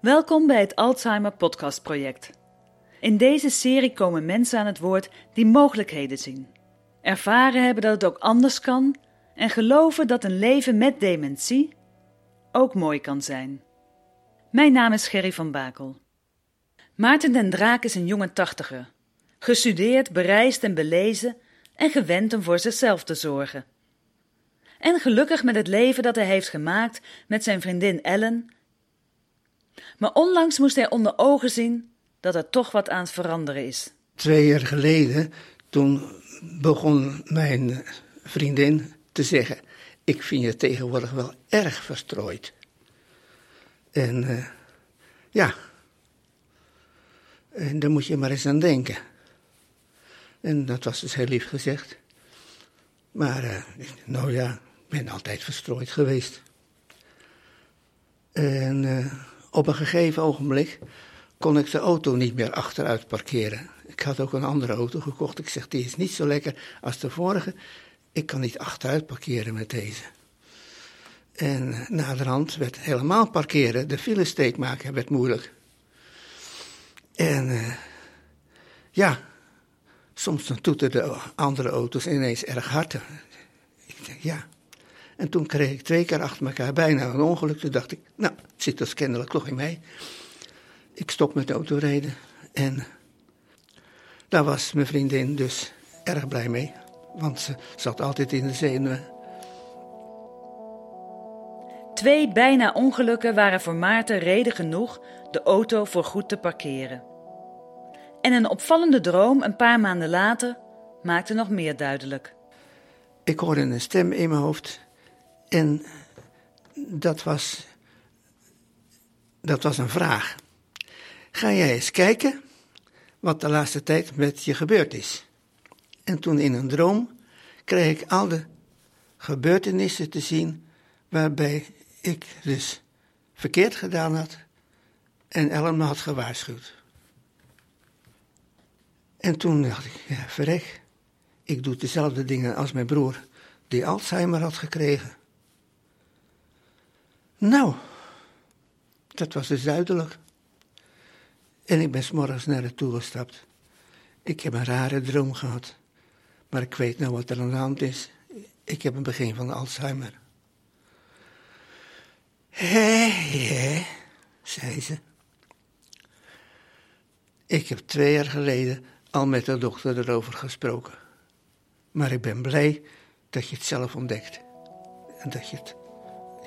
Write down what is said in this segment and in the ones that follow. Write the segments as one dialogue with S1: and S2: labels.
S1: Welkom bij het Alzheimer Podcast Project. In deze serie komen mensen aan het woord die mogelijkheden zien, ervaren hebben dat het ook anders kan en geloven dat een leven met dementie ook mooi kan zijn. Mijn naam is Gerry van Bakel. Maarten den Draak is een jonge tachtiger, gestudeerd, bereisd en belezen en gewend om voor zichzelf te zorgen. En gelukkig met het leven dat hij heeft gemaakt met zijn vriendin Ellen. Maar onlangs moest hij onder ogen zien dat er toch wat aan het veranderen is.
S2: Twee jaar geleden, toen begon mijn vriendin te zeggen: Ik vind je tegenwoordig wel erg verstrooid. En uh, ja, en daar moet je maar eens aan denken. En dat was dus heel lief gezegd. Maar, uh, nou ja, ik ben altijd verstrooid geweest. En uh, op een gegeven ogenblik kon ik de auto niet meer achteruit parkeren. Ik had ook een andere auto gekocht. Ik zeg, die is niet zo lekker als de vorige. Ik kan niet achteruit parkeren met deze. En naderhand werd helemaal parkeren, de filesteek maken, werd moeilijk. En uh, ja, soms dan toeten de andere auto's ineens erg hard. Ik denk, ja. En toen kreeg ik twee keer achter elkaar bijna een ongeluk. Toen dacht ik, nou, het zit dus kennelijk toch in mij. Ik stop met de autorijden en daar was mijn vriendin dus erg blij mee. Want ze zat altijd in de zenuwen.
S1: Twee bijna ongelukken waren voor Maarten reden genoeg de auto voor goed te parkeren. En een opvallende droom een paar maanden later maakte nog meer duidelijk.
S2: Ik hoorde een stem in mijn hoofd en dat was, dat was een vraag. Ga jij eens kijken wat de laatste tijd met je gebeurd is? En toen in een droom kreeg ik al de gebeurtenissen te zien waarbij ik dus verkeerd gedaan had en Ellen me had gewaarschuwd. En toen dacht ik, ja, verrek, ik doe dezelfde dingen als mijn broer, die Alzheimer had gekregen. Nou, dat was dus duidelijk. En ik ben s'morgens naar haar toe gestapt. Ik heb een rare droom gehad, maar ik weet nou wat er aan de hand is. Ik heb een begin van Alzheimer. Hé, hé, zei ze. Ik heb twee jaar geleden al met de dochter erover gesproken. Maar ik ben blij dat je het zelf ontdekt. En dat je het,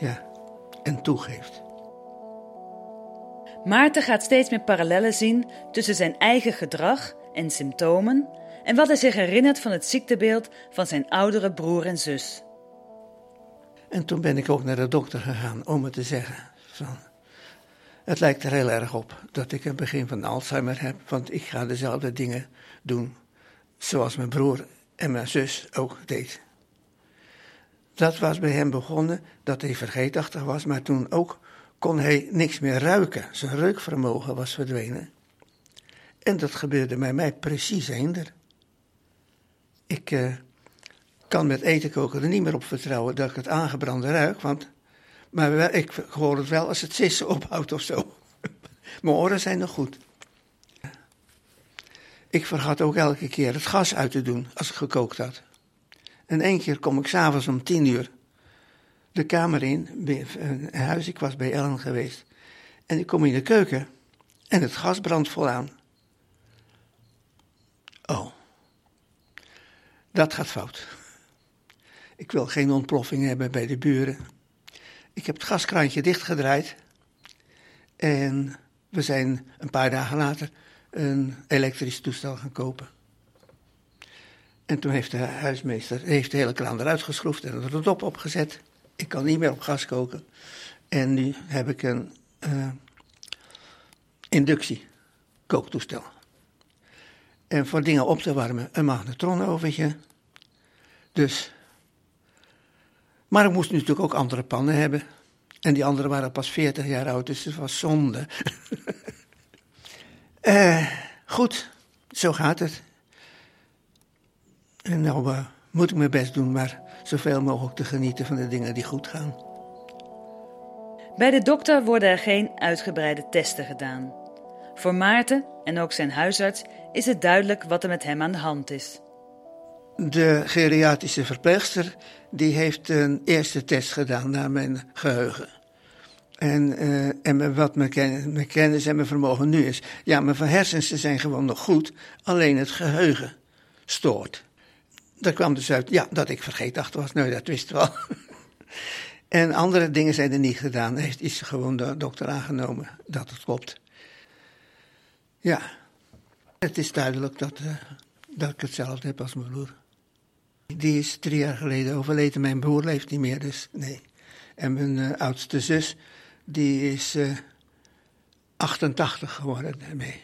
S2: ja, en toegeeft.
S1: Maarten gaat steeds meer parallellen zien tussen zijn eigen gedrag en symptomen en wat hij zich herinnert van het ziektebeeld van zijn oudere broer en zus.
S2: En toen ben ik ook naar de dokter gegaan om het te zeggen. Van, het lijkt er heel erg op dat ik een begin van Alzheimer heb, want ik ga dezelfde dingen doen zoals mijn broer en mijn zus ook deed. Dat was bij hem begonnen dat hij vergeetachtig was, maar toen ook kon hij niks meer ruiken. Zijn reukvermogen was verdwenen. En dat gebeurde bij mij precies eender. Ik uh, kan met eten koken er niet meer op vertrouwen dat ik het aangebrande ruik, want maar ik hoor het wel als het sissen ophoudt of zo. Mijn oren zijn nog goed. Ik vergat ook elke keer het gas uit te doen als ik gekookt had. En één keer kom ik s'avonds om tien uur de kamer in, een huis, ik was bij Ellen geweest. En ik kom in de keuken En het gas brandt volaan. Oh, dat gaat fout. Ik wil geen ontploffing hebben bij de buren. Ik heb het gaskraantje dichtgedraaid. En we zijn een paar dagen later een elektrisch toestel gaan kopen. En toen heeft de huismeester heeft de hele kraan eruit geschroefd en er top opgezet. Ik kan niet meer op gas koken. En nu heb ik een uh, inductie kooktoestel. En voor dingen op te warmen een magnetronoventje. Dus. Maar ik moest natuurlijk ook andere pannen hebben. En die andere waren pas 40 jaar oud, dus het was zonde. uh, goed, zo gaat het. En nou uh, moet ik mijn best doen, maar zoveel mogelijk te genieten van de dingen die goed gaan.
S1: Bij de dokter worden er geen uitgebreide testen gedaan. Voor Maarten en ook zijn huisarts is het duidelijk wat er met hem aan de hand is.
S2: De geriatrische verpleegster die heeft een eerste test gedaan naar mijn geheugen. En, uh, en wat mijn, ken, mijn kennis en mijn vermogen nu is. Ja, mijn hersens zijn gewoon nog goed, alleen het geheugen stoort. Daar kwam dus uit, ja, dat ik vergeetachtig was. Nee, dat wist wel. en andere dingen zijn er niet gedaan. Heeft is gewoon de dokter aangenomen dat het klopt. Ja, het is duidelijk dat, uh, dat ik hetzelfde heb als mijn broer. Die is drie jaar geleden overleden. Mijn broer leeft niet meer, dus nee. En mijn uh, oudste zus, die is uh, 88 geworden daarmee.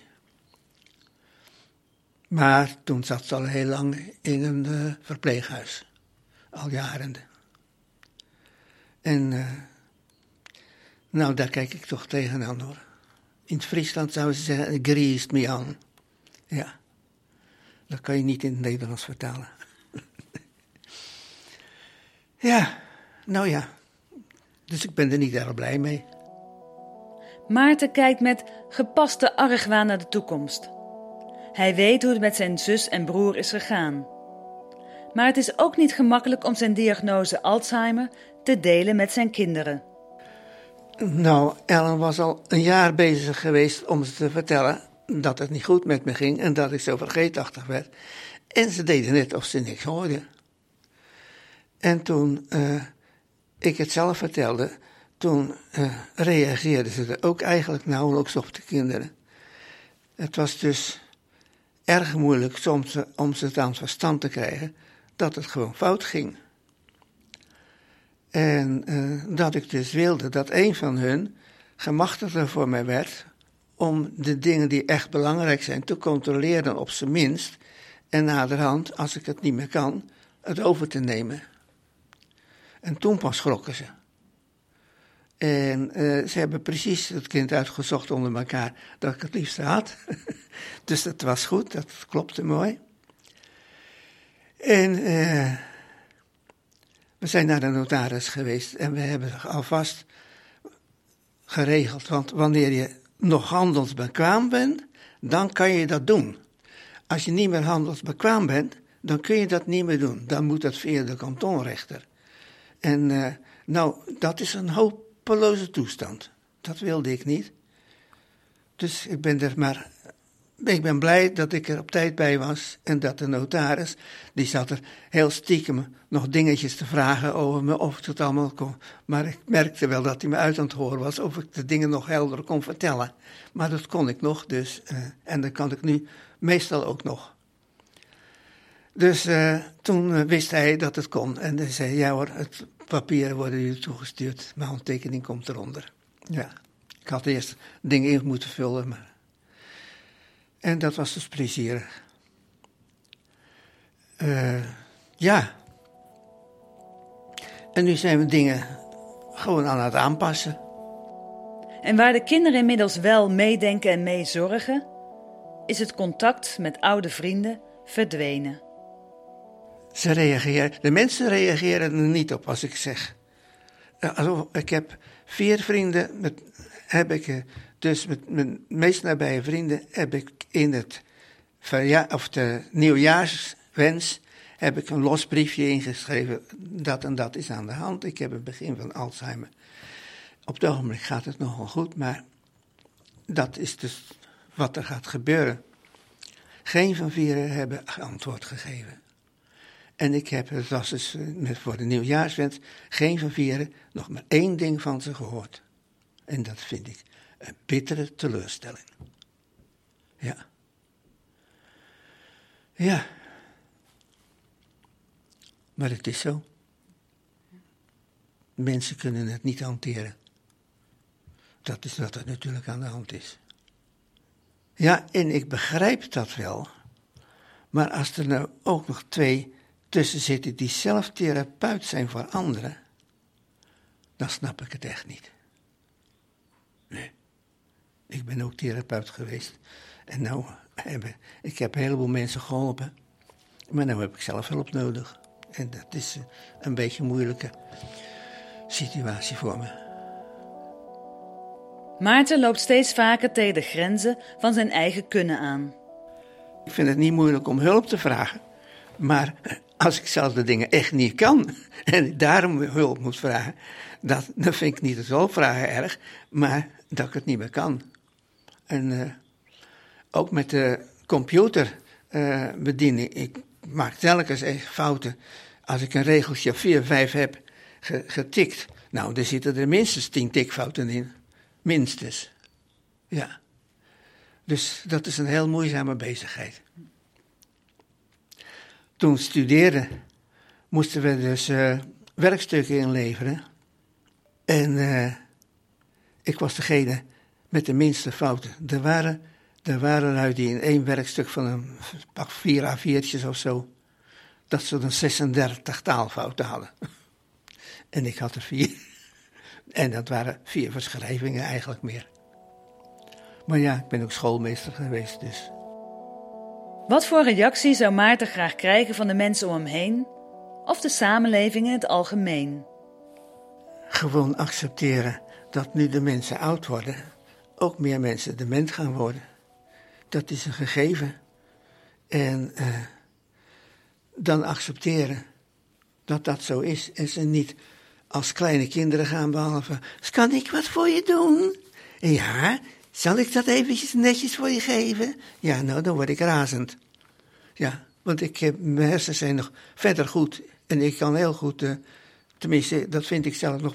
S2: Maar toen zat ze al heel lang in een uh, verpleeghuis. Al jaren. En uh, nou, daar kijk ik toch tegenaan hoor. In het Friesland zouden ze zeggen, griest me aan. Ja, dat kan je niet in het Nederlands vertalen. ja, nou ja. Dus ik ben er niet erg blij mee.
S1: Maarten kijkt met gepaste argwaan naar de toekomst. Hij weet hoe het met zijn zus en broer is gegaan. Maar het is ook niet gemakkelijk om zijn diagnose Alzheimer te delen met zijn kinderen.
S2: Nou, Ellen was al een jaar bezig geweest om ze te vertellen dat het niet goed met me ging en dat ik zo vergeetachtig werd. En ze deden net of ze niks hoorden. En toen uh, ik het zelf vertelde, toen uh, reageerden ze er ook eigenlijk nauwelijks op de kinderen. Het was dus erg moeilijk soms om ze het aan het verstand te krijgen dat het gewoon fout ging. En uh, dat ik dus wilde dat een van hun gemachtigder voor mij werd om de dingen die echt belangrijk zijn te controleren op zijn minst en naderhand, als ik het niet meer kan, het over te nemen. En toen pas schrokken ze. En uh, ze hebben precies het kind uitgezocht onder elkaar dat ik het liefst had. dus dat was goed, dat klopte mooi. En uh, we zijn naar de notaris geweest en we hebben alvast geregeld. Want wanneer je nog handelsbekwaam bent, dan kan je dat doen. Als je niet meer handelsbekwaam bent, dan kun je dat niet meer doen. Dan moet dat via de kantonrechter. En uh, nou, dat is een hoop hopeloze toestand. Dat wilde ik niet. Dus ik ben er maar. Ik ben blij dat ik er op tijd bij was en dat de notaris, die zat er heel stiekem nog dingetjes te vragen over me, of het allemaal kon. Maar ik merkte wel dat hij me uit aan het horen was, of ik de dingen nog helder kon vertellen. Maar dat kon ik nog, dus, uh, en dat kan ik nu meestal ook nog. Dus uh, toen uh, wist hij dat het kon. En hij zei, ja hoor, het papieren worden hier toegestuurd. Mijn handtekening komt eronder. Ja, ik had eerst dingen in moeten vullen. Maar... En dat was dus plezierig. Uh, ja. En nu zijn we dingen gewoon aan het aanpassen.
S1: En waar de kinderen inmiddels wel meedenken en meezorgen, is het contact met oude vrienden verdwenen.
S2: Ze reageren, de mensen reageren er niet op als ik zeg. Also, ik heb vier vrienden, met, heb ik, dus met mijn meest nabije vrienden heb ik in het of de nieuwjaarswens heb ik een los briefje ingeschreven. Dat en dat is aan de hand. Ik heb het begin van Alzheimer. Op het ogenblik gaat het nogal goed, maar dat is dus wat er gaat gebeuren. Geen van vieren hebben antwoord gegeven. En ik heb, het was dus eh, met voor de nieuwjaarswens, geen van vieren nog maar één ding van ze gehoord. En dat vind ik een bittere teleurstelling. Ja. Ja. Maar het is zo. Mensen kunnen het niet hanteren. Dat is wat er natuurlijk aan de hand is. Ja, en ik begrijp dat wel. Maar als er nou ook nog twee tussen zitten die zelf therapeut zijn voor anderen, dan snap ik het echt niet. Nee. Ik ben ook therapeut geweest. En nou, ik heb een heleboel mensen geholpen. Maar nu heb ik zelf hulp nodig. En dat is een beetje een moeilijke situatie voor me.
S1: Maarten loopt steeds vaker tegen de grenzen van zijn eigen kunnen aan.
S2: Ik vind het niet moeilijk om hulp te vragen. Maar als ik zelf de dingen echt niet kan en daarom hulp moet vragen, dat, dan vind ik niet het hulpvragen erg, maar dat ik het niet meer kan. En uh, ook met de computer uh, ik maak telkens echt fouten. Als ik een regeltje 4, 5 heb getikt, nou, dan zitten er minstens 10 tikfouten in. Minstens. Ja. Dus dat is een heel moeizame bezigheid. Toen we studeerden, moesten we dus uh, werkstukken inleveren. En uh, ik was degene met de minste fouten. Er waren, er waren uit die in één werkstuk van een pak vier A4'tjes of zo, dat ze dan 36 taalfouten hadden. En ik had er vier. En dat waren vier verschrijvingen eigenlijk meer. Maar ja, ik ben ook schoolmeester geweest, dus.
S1: Wat voor reactie zou Maarten graag krijgen van de mensen om hem heen? Of de samenleving in het algemeen?
S2: Gewoon accepteren dat nu de mensen oud worden, ook meer mensen dement gaan worden. Dat is een gegeven. En uh, dan accepteren dat dat zo is. En ze niet als kleine kinderen gaan behalve. Kan ik wat voor je doen? Ja, zal ik dat eventjes netjes voor je geven? Ja, nou, dan word ik razend. Ja, want ik heb, mijn hersens zijn nog verder goed. En ik kan heel goed, uh, tenminste, dat vind ik zelf nog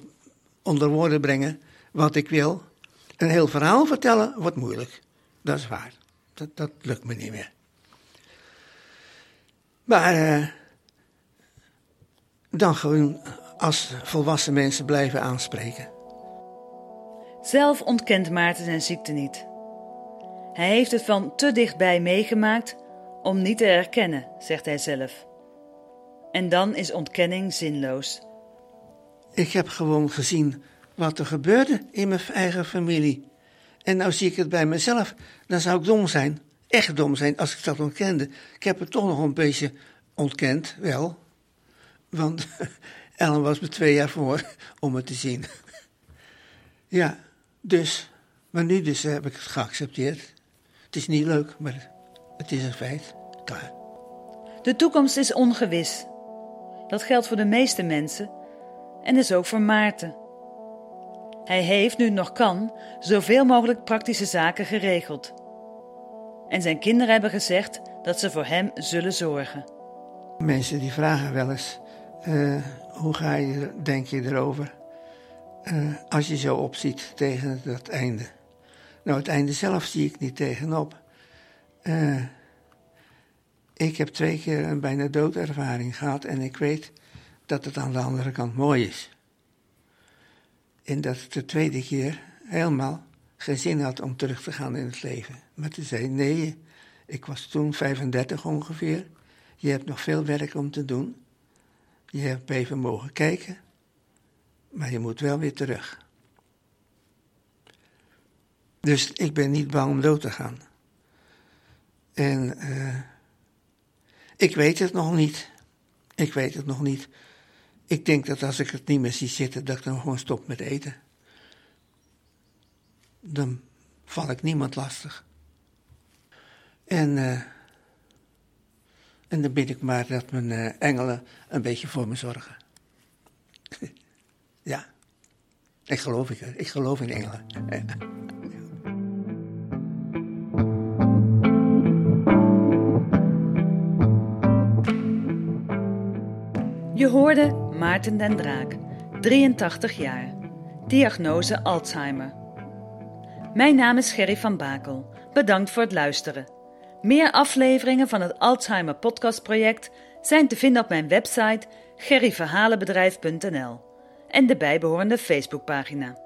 S2: onder woorden brengen, wat ik wil. Een heel verhaal vertellen wordt moeilijk. Dat is waar. Dat, dat lukt me niet meer. Maar uh, dan gewoon als volwassen mensen blijven aanspreken.
S1: Zelf ontkent Maarten zijn ziekte niet. Hij heeft het van te dichtbij meegemaakt om niet te herkennen, zegt hij zelf. En dan is ontkenning zinloos.
S2: Ik heb gewoon gezien wat er gebeurde in mijn eigen familie. En nou zie ik het bij mezelf. Dan zou ik dom zijn, echt dom zijn, als ik dat ontkende. Ik heb het toch nog een beetje ontkend, wel. Want Ellen was me twee jaar voor om het te zien. Ja, dus. Maar nu dus heb ik het geaccepteerd. Het is niet leuk, maar het is een feit. Klaar.
S1: De toekomst is ongewis. Dat geldt voor de meeste mensen en dus ook voor Maarten. Hij heeft, nu het nog kan, zoveel mogelijk praktische zaken geregeld. En zijn kinderen hebben gezegd dat ze voor hem zullen zorgen.
S2: Mensen die vragen wel eens: uh, hoe ga je, denk je erover? Uh, als je zo opziet tegen dat einde. Nou, het einde zelf zie ik niet tegenop. Uh, ik heb twee keer een bijna doodervaring gehad en ik weet dat het aan de andere kant mooi is. En dat ik de tweede keer helemaal geen zin had om terug te gaan in het leven. Maar toen zei nee, ik was toen 35 ongeveer. Je hebt nog veel werk om te doen. Je hebt even mogen kijken, maar je moet wel weer terug. Dus ik ben niet bang om dood te gaan. En uh, ik weet het nog niet. Ik weet het nog niet. Ik denk dat als ik het niet meer zie zitten, dat ik dan gewoon stop met eten. Dan val ik niemand lastig. En, uh, en dan bid ik maar dat mijn uh, engelen een beetje voor me zorgen. Ja. Ik geloof ik. Ik geloof in engelen.
S1: Je hoorde Maarten den Draak, 83 jaar. Diagnose Alzheimer. Mijn naam is Gerry van Bakel. Bedankt voor het luisteren. Meer afleveringen van het Alzheimer Podcastproject zijn te vinden op mijn website gerryverhalenbedrijf.nl en de bijbehorende Facebookpagina.